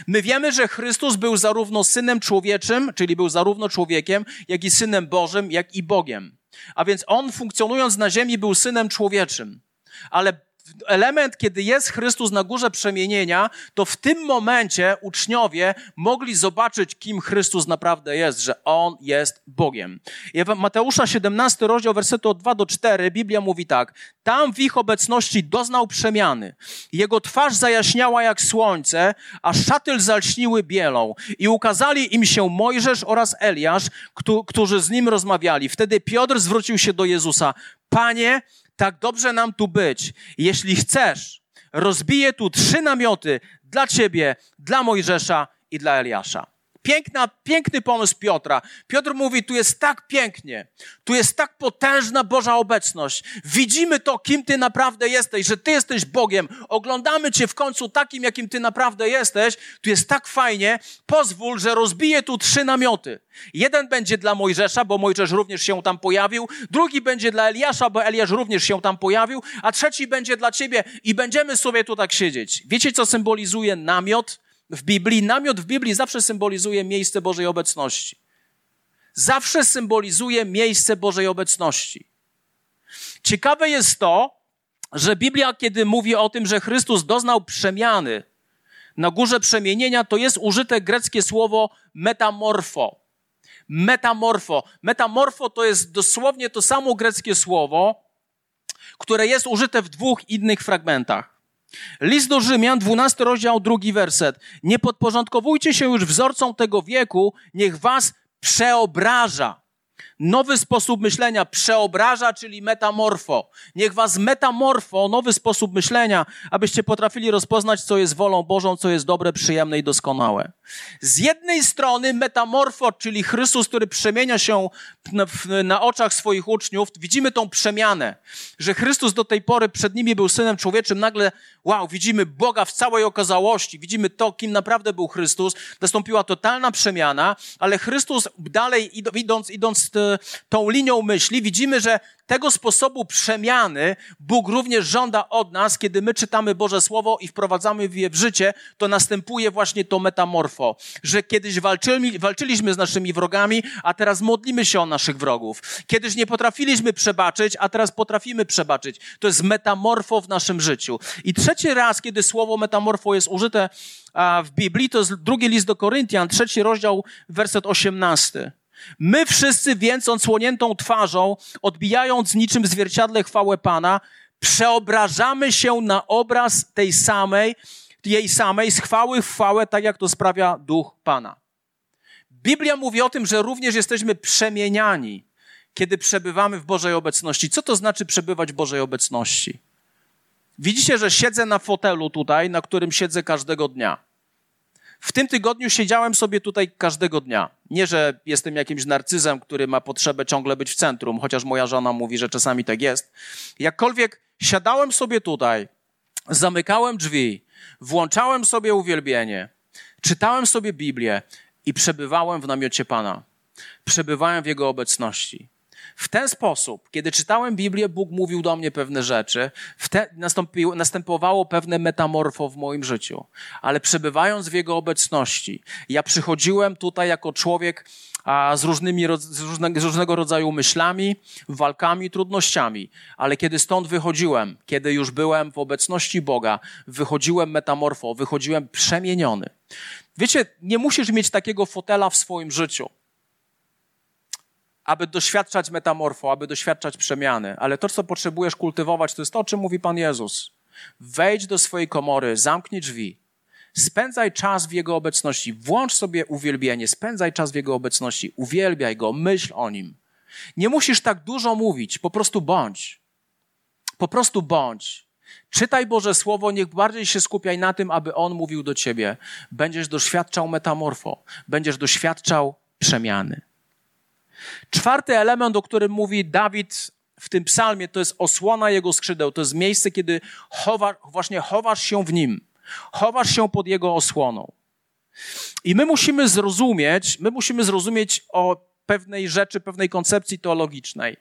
My wiemy, że Chrystus był zarówno synem człowieczym, czyli był zarówno człowiekiem, jak i synem Bożym, jak i Bogiem. A więc on funkcjonując na ziemi był synem człowieczym. Ale element, kiedy jest Chrystus na górze przemienienia, to w tym momencie uczniowie mogli zobaczyć, kim Chrystus naprawdę jest, że On jest Bogiem. I Mateusza 17 rozdział, wersetu od 2 do 4, Biblia mówi tak. Tam w ich obecności doznał przemiany. Jego twarz zajaśniała jak słońce, a szatyl zalśniły bielą. I ukazali im się Mojżesz oraz Eliasz, którzy z nim rozmawiali. Wtedy Piotr zwrócił się do Jezusa. Panie, tak dobrze nam tu być. Jeśli chcesz, rozbiję tu trzy namioty dla ciebie, dla Mojżesza i dla Eliasza. Piękna, piękny pomysł Piotra. Piotr mówi, tu jest tak pięknie, tu jest tak potężna Boża obecność. Widzimy to, kim Ty naprawdę jesteś, że Ty jesteś Bogiem. Oglądamy Cię w końcu takim, jakim Ty naprawdę jesteś. Tu jest tak fajnie. Pozwól, że rozbiję tu trzy namioty. Jeden będzie dla Mojżesza, bo Mojżesz również się tam pojawił. Drugi będzie dla Eliasza, bo Eliasz również się tam pojawił. A trzeci będzie dla Ciebie i będziemy sobie tu tak siedzieć. Wiecie, co symbolizuje namiot? W Biblii, namiot w Biblii zawsze symbolizuje miejsce Bożej obecności. Zawsze symbolizuje miejsce Bożej obecności. Ciekawe jest to, że Biblia, kiedy mówi o tym, że Chrystus doznał przemiany na górze przemienienia, to jest użyte greckie słowo metamorfo. metamorfo. Metamorfo to jest dosłownie to samo greckie słowo, które jest użyte w dwóch innych fragmentach. List do Rzymian, 12 rozdział, drugi werset. Nie podporządkowujcie się już wzorcom tego wieku, niech was przeobraża nowy sposób myślenia, przeobraża, czyli metamorfo. Niech was metamorfo, nowy sposób myślenia, abyście potrafili rozpoznać, co jest wolą Bożą, co jest dobre, przyjemne i doskonałe. Z jednej strony metamorfo, czyli Chrystus, który przemienia się na, na oczach swoich uczniów, widzimy tą przemianę, że Chrystus do tej pory przed nimi był Synem Człowieczym, nagle, wow, widzimy Boga w całej okazałości, widzimy to, kim naprawdę był Chrystus, nastąpiła totalna przemiana, ale Chrystus dalej idąc, idąc tą linią myśli, widzimy, że tego sposobu przemiany Bóg również żąda od nas, kiedy my czytamy Boże Słowo i wprowadzamy je w życie, to następuje właśnie to metamorfo, że kiedyś walczyli, walczyliśmy z naszymi wrogami, a teraz modlimy się o naszych wrogów. Kiedyś nie potrafiliśmy przebaczyć, a teraz potrafimy przebaczyć. To jest metamorfo w naszym życiu. I trzeci raz, kiedy słowo metamorfo jest użyte w Biblii, to jest drugi list do Koryntian, trzeci rozdział, werset osiemnasty. My wszyscy więc odsłoniętą twarzą, odbijając niczym zwierciadle chwałę Pana, przeobrażamy się na obraz tej samej, jej samej, z chwały w chwałę, tak jak to sprawia Duch Pana. Biblia mówi o tym, że również jesteśmy przemieniani, kiedy przebywamy w Bożej obecności. Co to znaczy przebywać w Bożej obecności? Widzicie, że siedzę na fotelu tutaj, na którym siedzę każdego dnia. W tym tygodniu siedziałem sobie tutaj każdego dnia. Nie, że jestem jakimś narcyzem, który ma potrzebę ciągle być w centrum, chociaż moja żona mówi, że czasami tak jest. Jakkolwiek siadałem sobie tutaj, zamykałem drzwi, włączałem sobie uwielbienie, czytałem sobie Biblię i przebywałem w namiocie Pana. Przebywałem w Jego obecności. W ten sposób, kiedy czytałem Biblię, Bóg mówił do mnie pewne rzeczy, następowało pewne metamorfo w moim życiu. Ale przebywając w Jego obecności, ja przychodziłem tutaj jako człowiek a, z, różnymi, z, różne, z różnego rodzaju myślami, walkami, trudnościami. Ale kiedy stąd wychodziłem, kiedy już byłem w obecności Boga, wychodziłem metamorfo, wychodziłem przemieniony. Wiecie, nie musisz mieć takiego fotela w swoim życiu aby doświadczać metamorfo, aby doświadczać przemiany. Ale to, co potrzebujesz kultywować, to jest to, o czym mówi Pan Jezus. Wejdź do swojej komory, zamknij drzwi, spędzaj czas w Jego obecności, włącz sobie uwielbienie, spędzaj czas w Jego obecności, uwielbiaj Go, myśl o Nim. Nie musisz tak dużo mówić, po prostu bądź. Po prostu bądź. Czytaj Boże Słowo, niech bardziej się skupiaj na tym, aby On mówił do ciebie. Będziesz doświadczał metamorfo, będziesz doświadczał przemiany. Czwarty element, o którym mówi Dawid w tym psalmie, to jest osłona jego skrzydeł. To jest miejsce, kiedy chowa, właśnie chowasz się w nim. Chowasz się pod jego osłoną. I my musimy zrozumieć, my musimy zrozumieć o pewnej rzeczy, pewnej koncepcji teologicznej.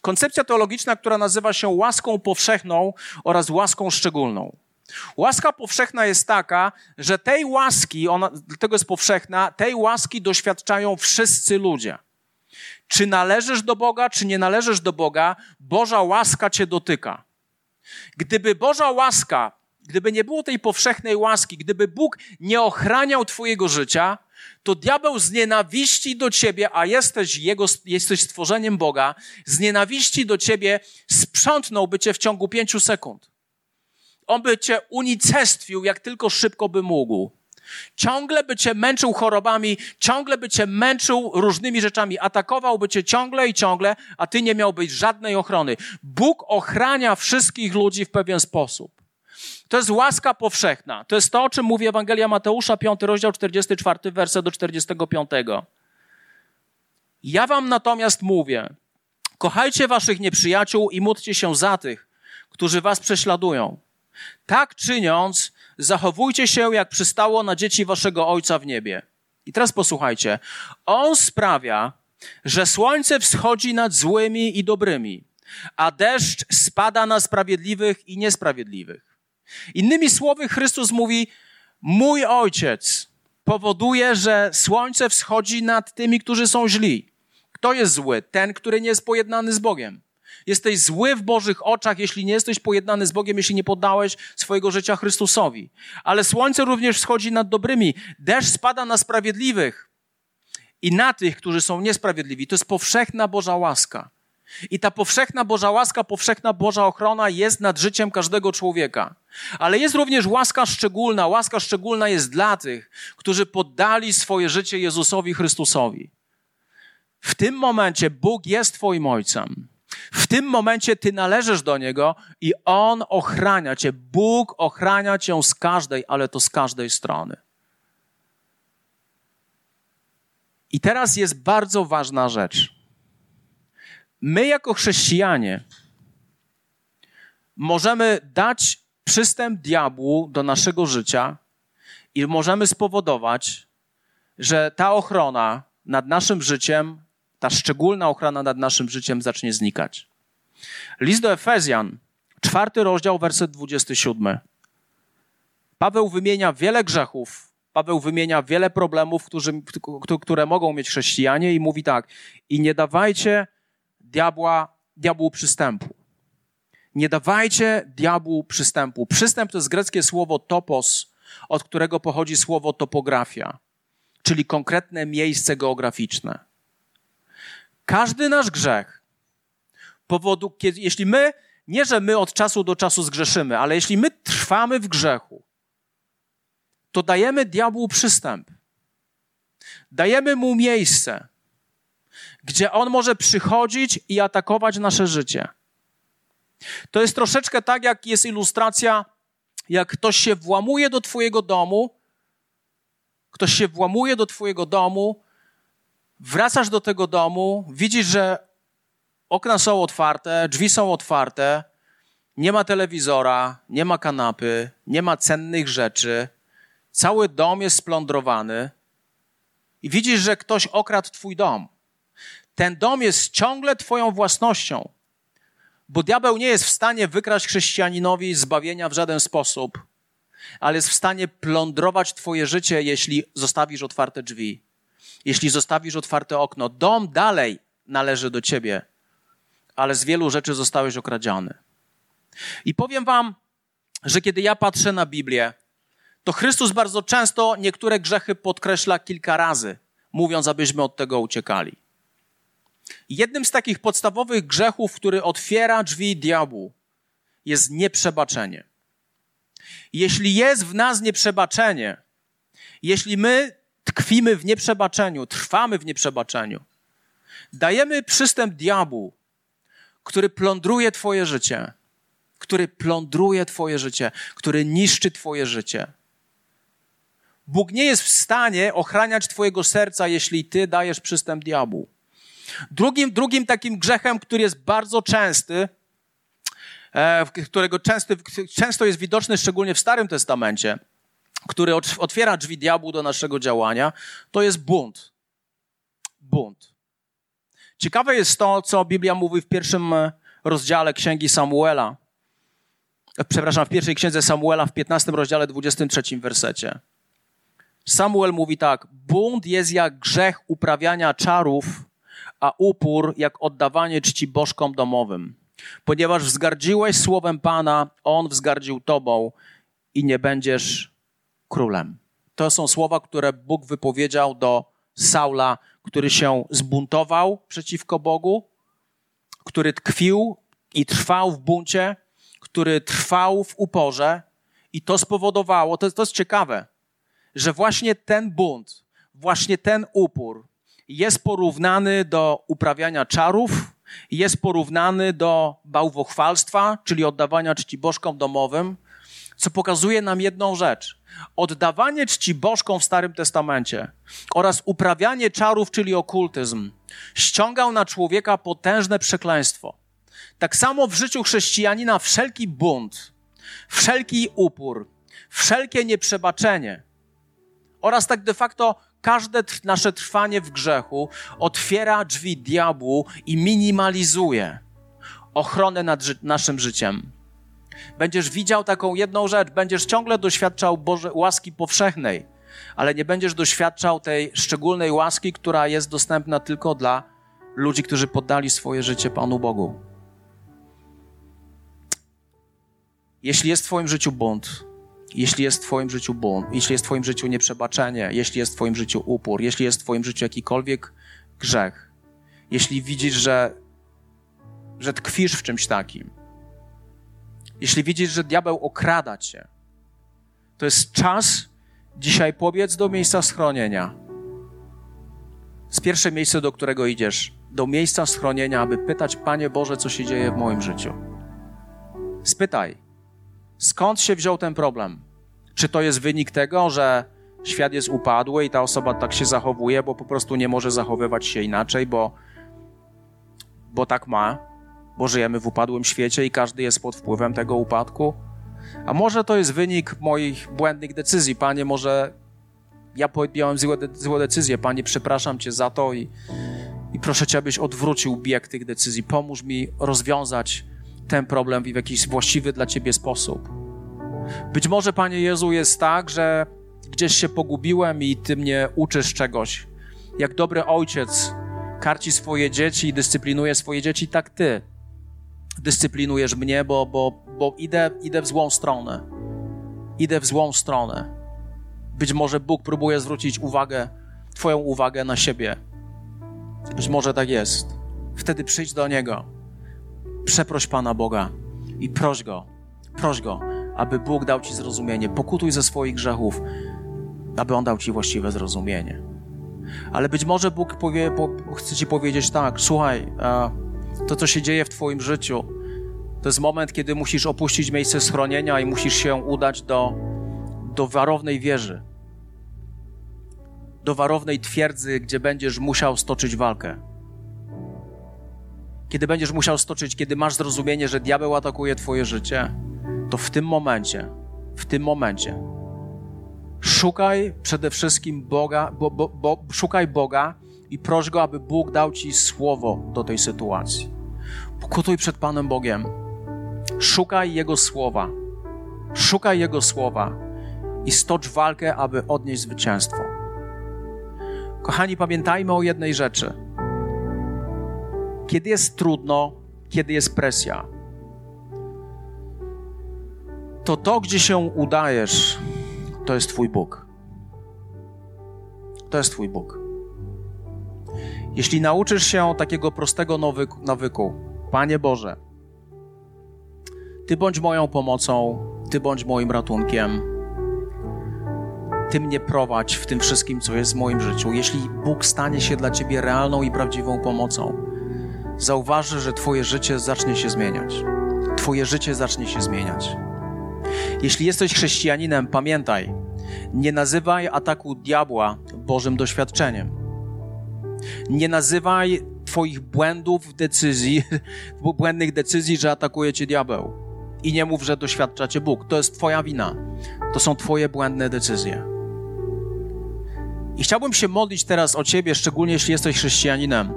Koncepcja teologiczna, która nazywa się łaską powszechną oraz łaską szczególną. Łaska powszechna jest taka, że tej łaski, ona dlatego jest powszechna, tej łaski doświadczają wszyscy ludzie. Czy należysz do Boga, czy nie należysz do Boga, Boża łaska cię dotyka. Gdyby Boża łaska, gdyby nie było tej powszechnej łaski, gdyby Bóg nie ochraniał Twojego życia, to diabeł z nienawiści do ciebie, a jesteś, jego, jesteś stworzeniem Boga, z nienawiści do ciebie sprzątnąłby cię w ciągu pięciu sekund. On by cię unicestwił, jak tylko szybko by mógł. Ciągle by cię męczył chorobami, ciągle by cię męczył różnymi rzeczami, atakowałby cię ciągle i ciągle, a ty nie miałbyś żadnej ochrony. Bóg ochrania wszystkich ludzi w pewien sposób. To jest łaska powszechna. To jest to, o czym mówi Ewangelia Mateusza, 5 rozdział, 44 werset do 45. Ja wam natomiast mówię, kochajcie waszych nieprzyjaciół i módlcie się za tych, którzy was prześladują. Tak czyniąc, zachowujcie się jak przystało na dzieci waszego Ojca w niebie. I teraz posłuchajcie. On sprawia, że słońce wschodzi nad złymi i dobrymi, a deszcz spada na sprawiedliwych i niesprawiedliwych. Innymi słowy, Chrystus mówi: Mój ojciec powoduje, że słońce wschodzi nad tymi, którzy są źli. Kto jest zły? Ten, który nie jest pojednany z Bogiem. Jesteś zły w Bożych oczach, jeśli nie jesteś pojednany z Bogiem, jeśli nie poddałeś swojego życia Chrystusowi. Ale słońce również wschodzi nad dobrymi. Deszcz spada na sprawiedliwych i na tych, którzy są niesprawiedliwi. To jest powszechna Boża łaska. I ta powszechna Boża łaska, powszechna Boża ochrona jest nad życiem każdego człowieka. Ale jest również łaska szczególna. Łaska szczególna jest dla tych, którzy poddali swoje życie Jezusowi Chrystusowi. W tym momencie Bóg jest Twoim Ojcem. W tym momencie Ty należysz do Niego i On ochrania Cię. Bóg ochrania Cię z każdej, ale to z każdej strony. I teraz jest bardzo ważna rzecz. My, jako chrześcijanie, możemy dać przystęp diabłu do naszego życia i możemy spowodować, że ta ochrona nad naszym życiem, ta szczególna ochrona nad naszym życiem zacznie znikać. List do Efezjan, czwarty rozdział, werset 27. Paweł wymienia wiele grzechów, Paweł wymienia wiele problemów, którzy, które mogą mieć chrześcijanie i mówi tak: I nie dawajcie diabła, diabłu przystępu. Nie dawajcie diabłu przystępu. Przystęp to jest greckie słowo topos, od którego pochodzi słowo topografia, czyli konkretne miejsce geograficzne. Każdy nasz grzech, powodu, kiedy, jeśli my, nie że my od czasu do czasu zgrzeszymy, ale jeśli my trwamy w grzechu, to dajemy diabłu przystęp. Dajemy mu miejsce, gdzie on może przychodzić i atakować nasze życie. To jest troszeczkę tak, jak jest ilustracja, jak ktoś się włamuje do Twojego domu, ktoś się włamuje do Twojego domu, wracasz do tego domu, widzisz, że okna są otwarte, drzwi są otwarte, nie ma telewizora, nie ma kanapy, nie ma cennych rzeczy Cały dom jest splądrowany i widzisz, że ktoś okradł twój dom. Ten dom jest ciągle twoją własnością, bo diabeł nie jest w stanie wykraść chrześcijaninowi zbawienia w żaden sposób, ale jest w stanie plądrować twoje życie, jeśli zostawisz otwarte drzwi, jeśli zostawisz otwarte okno. Dom dalej należy do ciebie, ale z wielu rzeczy zostałeś okradziony. I powiem wam, że kiedy ja patrzę na Biblię, to Chrystus bardzo często niektóre grzechy podkreśla kilka razy, mówiąc, abyśmy od tego uciekali. Jednym z takich podstawowych grzechów, który otwiera drzwi diabłu, jest nieprzebaczenie. Jeśli jest w nas nieprzebaczenie, jeśli my tkwimy w nieprzebaczeniu, trwamy w nieprzebaczeniu, dajemy przystęp diabłu, który plądruje Twoje życie, który plądruje Twoje życie, który niszczy Twoje życie Bóg nie jest w stanie ochraniać Twojego serca, jeśli Ty dajesz przystęp diabłu. Drugim, drugim takim grzechem, który jest bardzo częsty, e, którego często, często jest widoczny szczególnie w Starym Testamencie, który otwiera drzwi diabłu do naszego działania, to jest bunt. Bunt. Ciekawe jest to, co Biblia mówi w pierwszym rozdziale Księgi Samuela. Przepraszam, w pierwszej księdze Samuela w 15 rozdziale 23 wersecie. Samuel mówi tak: Bunt jest jak grzech uprawiania czarów, a upór jak oddawanie czci bożkom domowym. Ponieważ wzgardziłeś słowem Pana, on wzgardził tobą i nie będziesz królem. To są słowa, które Bóg wypowiedział do Saula, który się zbuntował przeciwko Bogu, który tkwił i trwał w buncie, który trwał w uporze, i to spowodowało, to, to jest ciekawe, że właśnie ten bunt, właśnie ten upór jest porównany do uprawiania czarów, jest porównany do bałwochwalstwa, czyli oddawania czci bożkom domowym, co pokazuje nam jedną rzecz. Oddawanie czci bożkom w Starym Testamencie oraz uprawianie czarów, czyli okultyzm, ściągał na człowieka potężne przekleństwo. Tak samo w życiu chrześcijanina wszelki bunt, wszelki upór, wszelkie nieprzebaczenie oraz tak de facto każde nasze trwanie w grzechu otwiera drzwi diabłu i minimalizuje ochronę nad ży naszym życiem. Będziesz widział taką jedną rzecz, będziesz ciągle doświadczał Boże, łaski powszechnej, ale nie będziesz doświadczał tej szczególnej łaski, która jest dostępna tylko dla ludzi, którzy poddali swoje życie Panu Bogu. Jeśli jest w Twoim życiu bunt, jeśli jest w Twoim życiu bunt, jeśli jest w Twoim życiu nieprzebaczenie, jeśli jest w Twoim życiu upór, jeśli jest w Twoim życiu jakikolwiek grzech, jeśli widzisz, że, że tkwisz w czymś takim, jeśli widzisz, że diabeł okrada cię, to jest czas dzisiaj pobiec do miejsca schronienia. Z pierwsze miejsce, do którego idziesz, do miejsca schronienia, aby pytać, Panie Boże, co się dzieje w moim życiu. Spytaj, skąd się wziął ten problem? Czy to jest wynik tego, że świat jest upadły i ta osoba tak się zachowuje, bo po prostu nie może zachowywać się inaczej, bo, bo tak ma, bo żyjemy w upadłym świecie i każdy jest pod wpływem tego upadku? A może to jest wynik moich błędnych decyzji, Panie, może ja podjąłem złe, złe decyzje, Panie, przepraszam Cię za to i, i proszę Cię, abyś odwrócił bieg tych decyzji. Pomóż mi rozwiązać ten problem w jakiś właściwy dla Ciebie sposób. Być może, Panie Jezu, jest tak, że gdzieś się pogubiłem i Ty mnie uczysz czegoś. Jak dobry ojciec karci swoje dzieci i dyscyplinuje swoje dzieci, tak Ty dyscyplinujesz mnie, bo, bo, bo idę, idę w złą stronę. Idę w złą stronę. Być może Bóg próbuje zwrócić uwagę, Twoją uwagę na siebie. Być może tak jest. Wtedy przyjdź do Niego. Przeproś Pana Boga i proś Go, proś Go, aby Bóg dał Ci zrozumienie. Pokutuj ze swoich grzechów, aby On dał Ci właściwe zrozumienie. Ale być może Bóg powie, po, chce Ci powiedzieć tak, słuchaj, to co się dzieje w Twoim życiu, to jest moment, kiedy musisz opuścić miejsce schronienia i musisz się udać do, do warownej wieży do warownej twierdzy, gdzie będziesz musiał stoczyć walkę. Kiedy będziesz musiał stoczyć, kiedy masz zrozumienie, że diabeł atakuje Twoje życie, to w tym momencie, w tym momencie, szukaj przede wszystkim Boga, bo, bo, bo, szukaj Boga i proś Go, aby Bóg dał Ci słowo do tej sytuacji. Pokutuj przed Panem Bogiem. Szukaj Jego słowa. Szukaj Jego słowa i stocz walkę, aby odnieść zwycięstwo. Kochani, pamiętajmy o jednej rzeczy. Kiedy jest trudno, kiedy jest presja, to to, gdzie się udajesz, to jest Twój Bóg. To jest Twój Bóg. Jeśli nauczysz się takiego prostego nawyku, Panie Boże, Ty bądź moją pomocą, Ty bądź moim ratunkiem, ty mnie prowadź w tym wszystkim, co jest w moim życiu. Jeśli Bóg stanie się dla Ciebie realną i prawdziwą pomocą, zauważy, że Twoje życie zacznie się zmieniać. Twoje życie zacznie się zmieniać. Jeśli jesteś chrześcijaninem, pamiętaj, nie nazywaj ataku diabła Bożym doświadczeniem. Nie nazywaj Twoich błędów decyzji, błędnych decyzji, że atakuje Cię diabeł. I nie mów, że doświadcza Cię Bóg. To jest Twoja wina. To są Twoje błędne decyzje. I chciałbym się modlić teraz o Ciebie, szczególnie jeśli jesteś chrześcijaninem,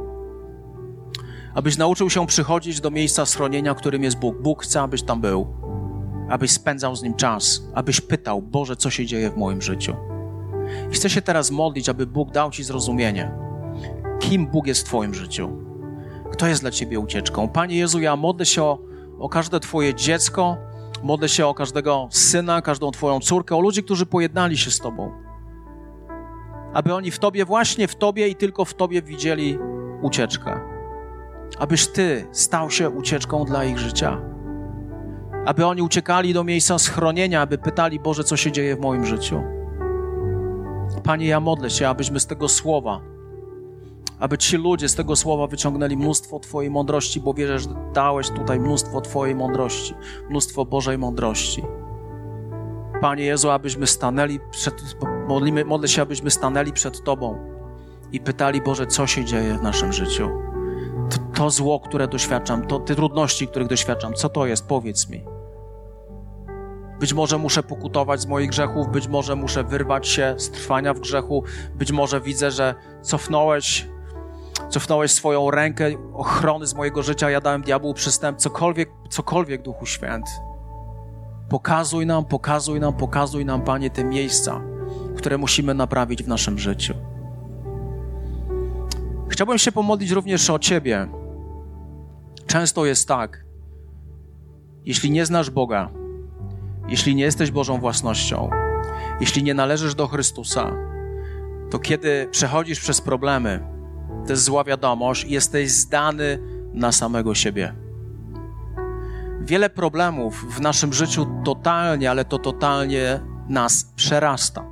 abyś nauczył się przychodzić do miejsca schronienia, którym jest Bóg. Bóg chce, abyś tam był, abyś spędzał z Nim czas, abyś pytał, Boże, co się dzieje w moim życiu. I chcę się teraz modlić, aby Bóg dał Ci zrozumienie, kim Bóg jest w Twoim życiu. Kto jest dla Ciebie ucieczką? Panie Jezu, ja modlę się o, o każde Twoje dziecko, modlę się o każdego syna, każdą Twoją córkę, o ludzi, którzy pojednali się z Tobą aby oni w Tobie, właśnie w Tobie i tylko w Tobie widzieli ucieczkę. Abyś Ty stał się ucieczką dla ich życia. Aby oni uciekali do miejsca schronienia, aby pytali, Boże, co się dzieje w moim życiu. Panie, ja modlę się, abyśmy z tego słowa, aby ci ludzie z tego słowa wyciągnęli mnóstwo Twojej mądrości, bo wierzę, że dałeś tutaj mnóstwo Twojej mądrości, mnóstwo Bożej mądrości. Panie Jezu, abyśmy stanęli przed, modlimy, modlę się, abyśmy stanęli przed Tobą i pytali, Boże, co się dzieje w naszym życiu. To, to zło, które doświadczam, to te trudności, których doświadczam, co to jest? Powiedz mi. Być może muszę pokutować z moich grzechów, być może muszę wyrwać się z trwania w grzechu, być może widzę, że cofnąłeś, cofnąłeś swoją rękę ochrony z mojego życia, ja dałem diabłu przystęp, cokolwiek, cokolwiek, Duchu Święty. Pokazuj nam, pokazuj nam, pokazuj nam, Panie, te miejsca, które musimy naprawić w naszym życiu. Chciałbym się pomodlić również o Ciebie. Często jest tak, jeśli nie znasz Boga, jeśli nie jesteś Bożą własnością, jeśli nie należysz do Chrystusa, to kiedy przechodzisz przez problemy, to jest zła wiadomość, jesteś zdany na samego siebie. Wiele problemów w naszym życiu totalnie, ale to totalnie nas przerasta.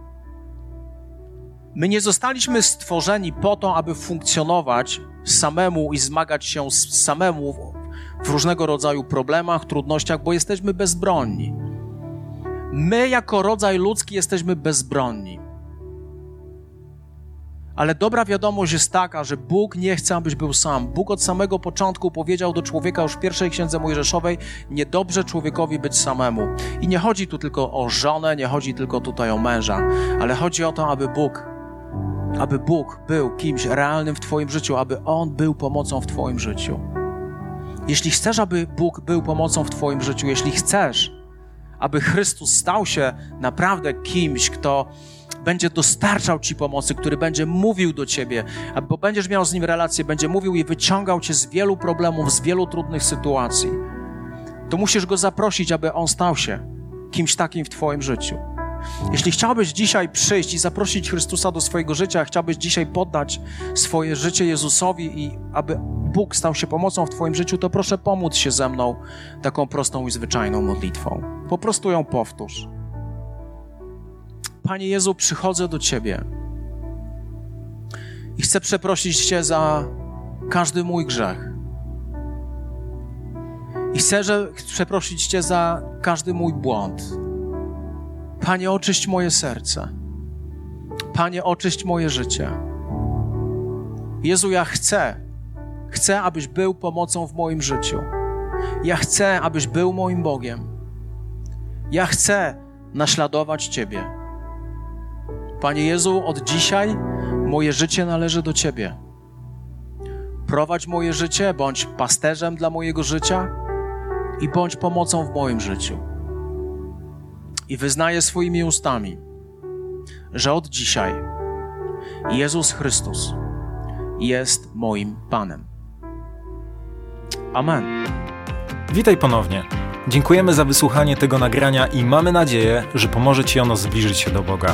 My nie zostaliśmy stworzeni po to, aby funkcjonować samemu i zmagać się samemu w różnego rodzaju problemach, trudnościach, bo jesteśmy bezbronni. My, jako rodzaj ludzki, jesteśmy bezbronni. Ale dobra wiadomość jest taka, że Bóg nie chce, abyś był sam. Bóg od samego początku powiedział do człowieka już w pierwszej księdze Mojżeszowej: Niedobrze człowiekowi być samemu. I nie chodzi tu tylko o żonę, nie chodzi tylko tutaj o męża, ale chodzi o to, aby Bóg, aby Bóg był kimś realnym w Twoim życiu, aby On był pomocą w Twoim życiu. Jeśli chcesz, aby Bóg był pomocą w Twoim życiu, jeśli chcesz, aby Chrystus stał się naprawdę kimś, kto będzie dostarczał Ci pomocy, który będzie mówił do Ciebie, bo będziesz miał z Nim relację, będzie mówił i wyciągał Cię z wielu problemów, z wielu trudnych sytuacji, to musisz Go zaprosić, aby On stał się kimś takim w Twoim życiu. Jeśli chciałbyś dzisiaj przyjść i zaprosić Chrystusa do swojego życia, chciałbyś dzisiaj poddać swoje życie Jezusowi i aby Bóg stał się pomocą w Twoim życiu, to proszę pomóc się ze mną taką prostą i zwyczajną modlitwą. Po prostu ją powtórz. Panie Jezu, przychodzę do Ciebie i chcę przeprosić Cię za każdy mój grzech. I chcę że, przeprosić Cię za każdy mój błąd. Panie, oczyść moje serce. Panie, oczyść moje życie. Jezu, ja chcę, chcę, abyś był pomocą w moim życiu. Ja chcę, abyś był moim Bogiem. Ja chcę naśladować Ciebie. Panie Jezu, od dzisiaj moje życie należy do Ciebie. Prowadź moje życie, bądź pasterzem dla mojego życia i bądź pomocą w moim życiu. I wyznaję swoimi ustami, że od dzisiaj Jezus Chrystus jest moim Panem. Amen. Witaj ponownie. Dziękujemy za wysłuchanie tego nagrania i mamy nadzieję, że pomoże Ci ono zbliżyć się do Boga.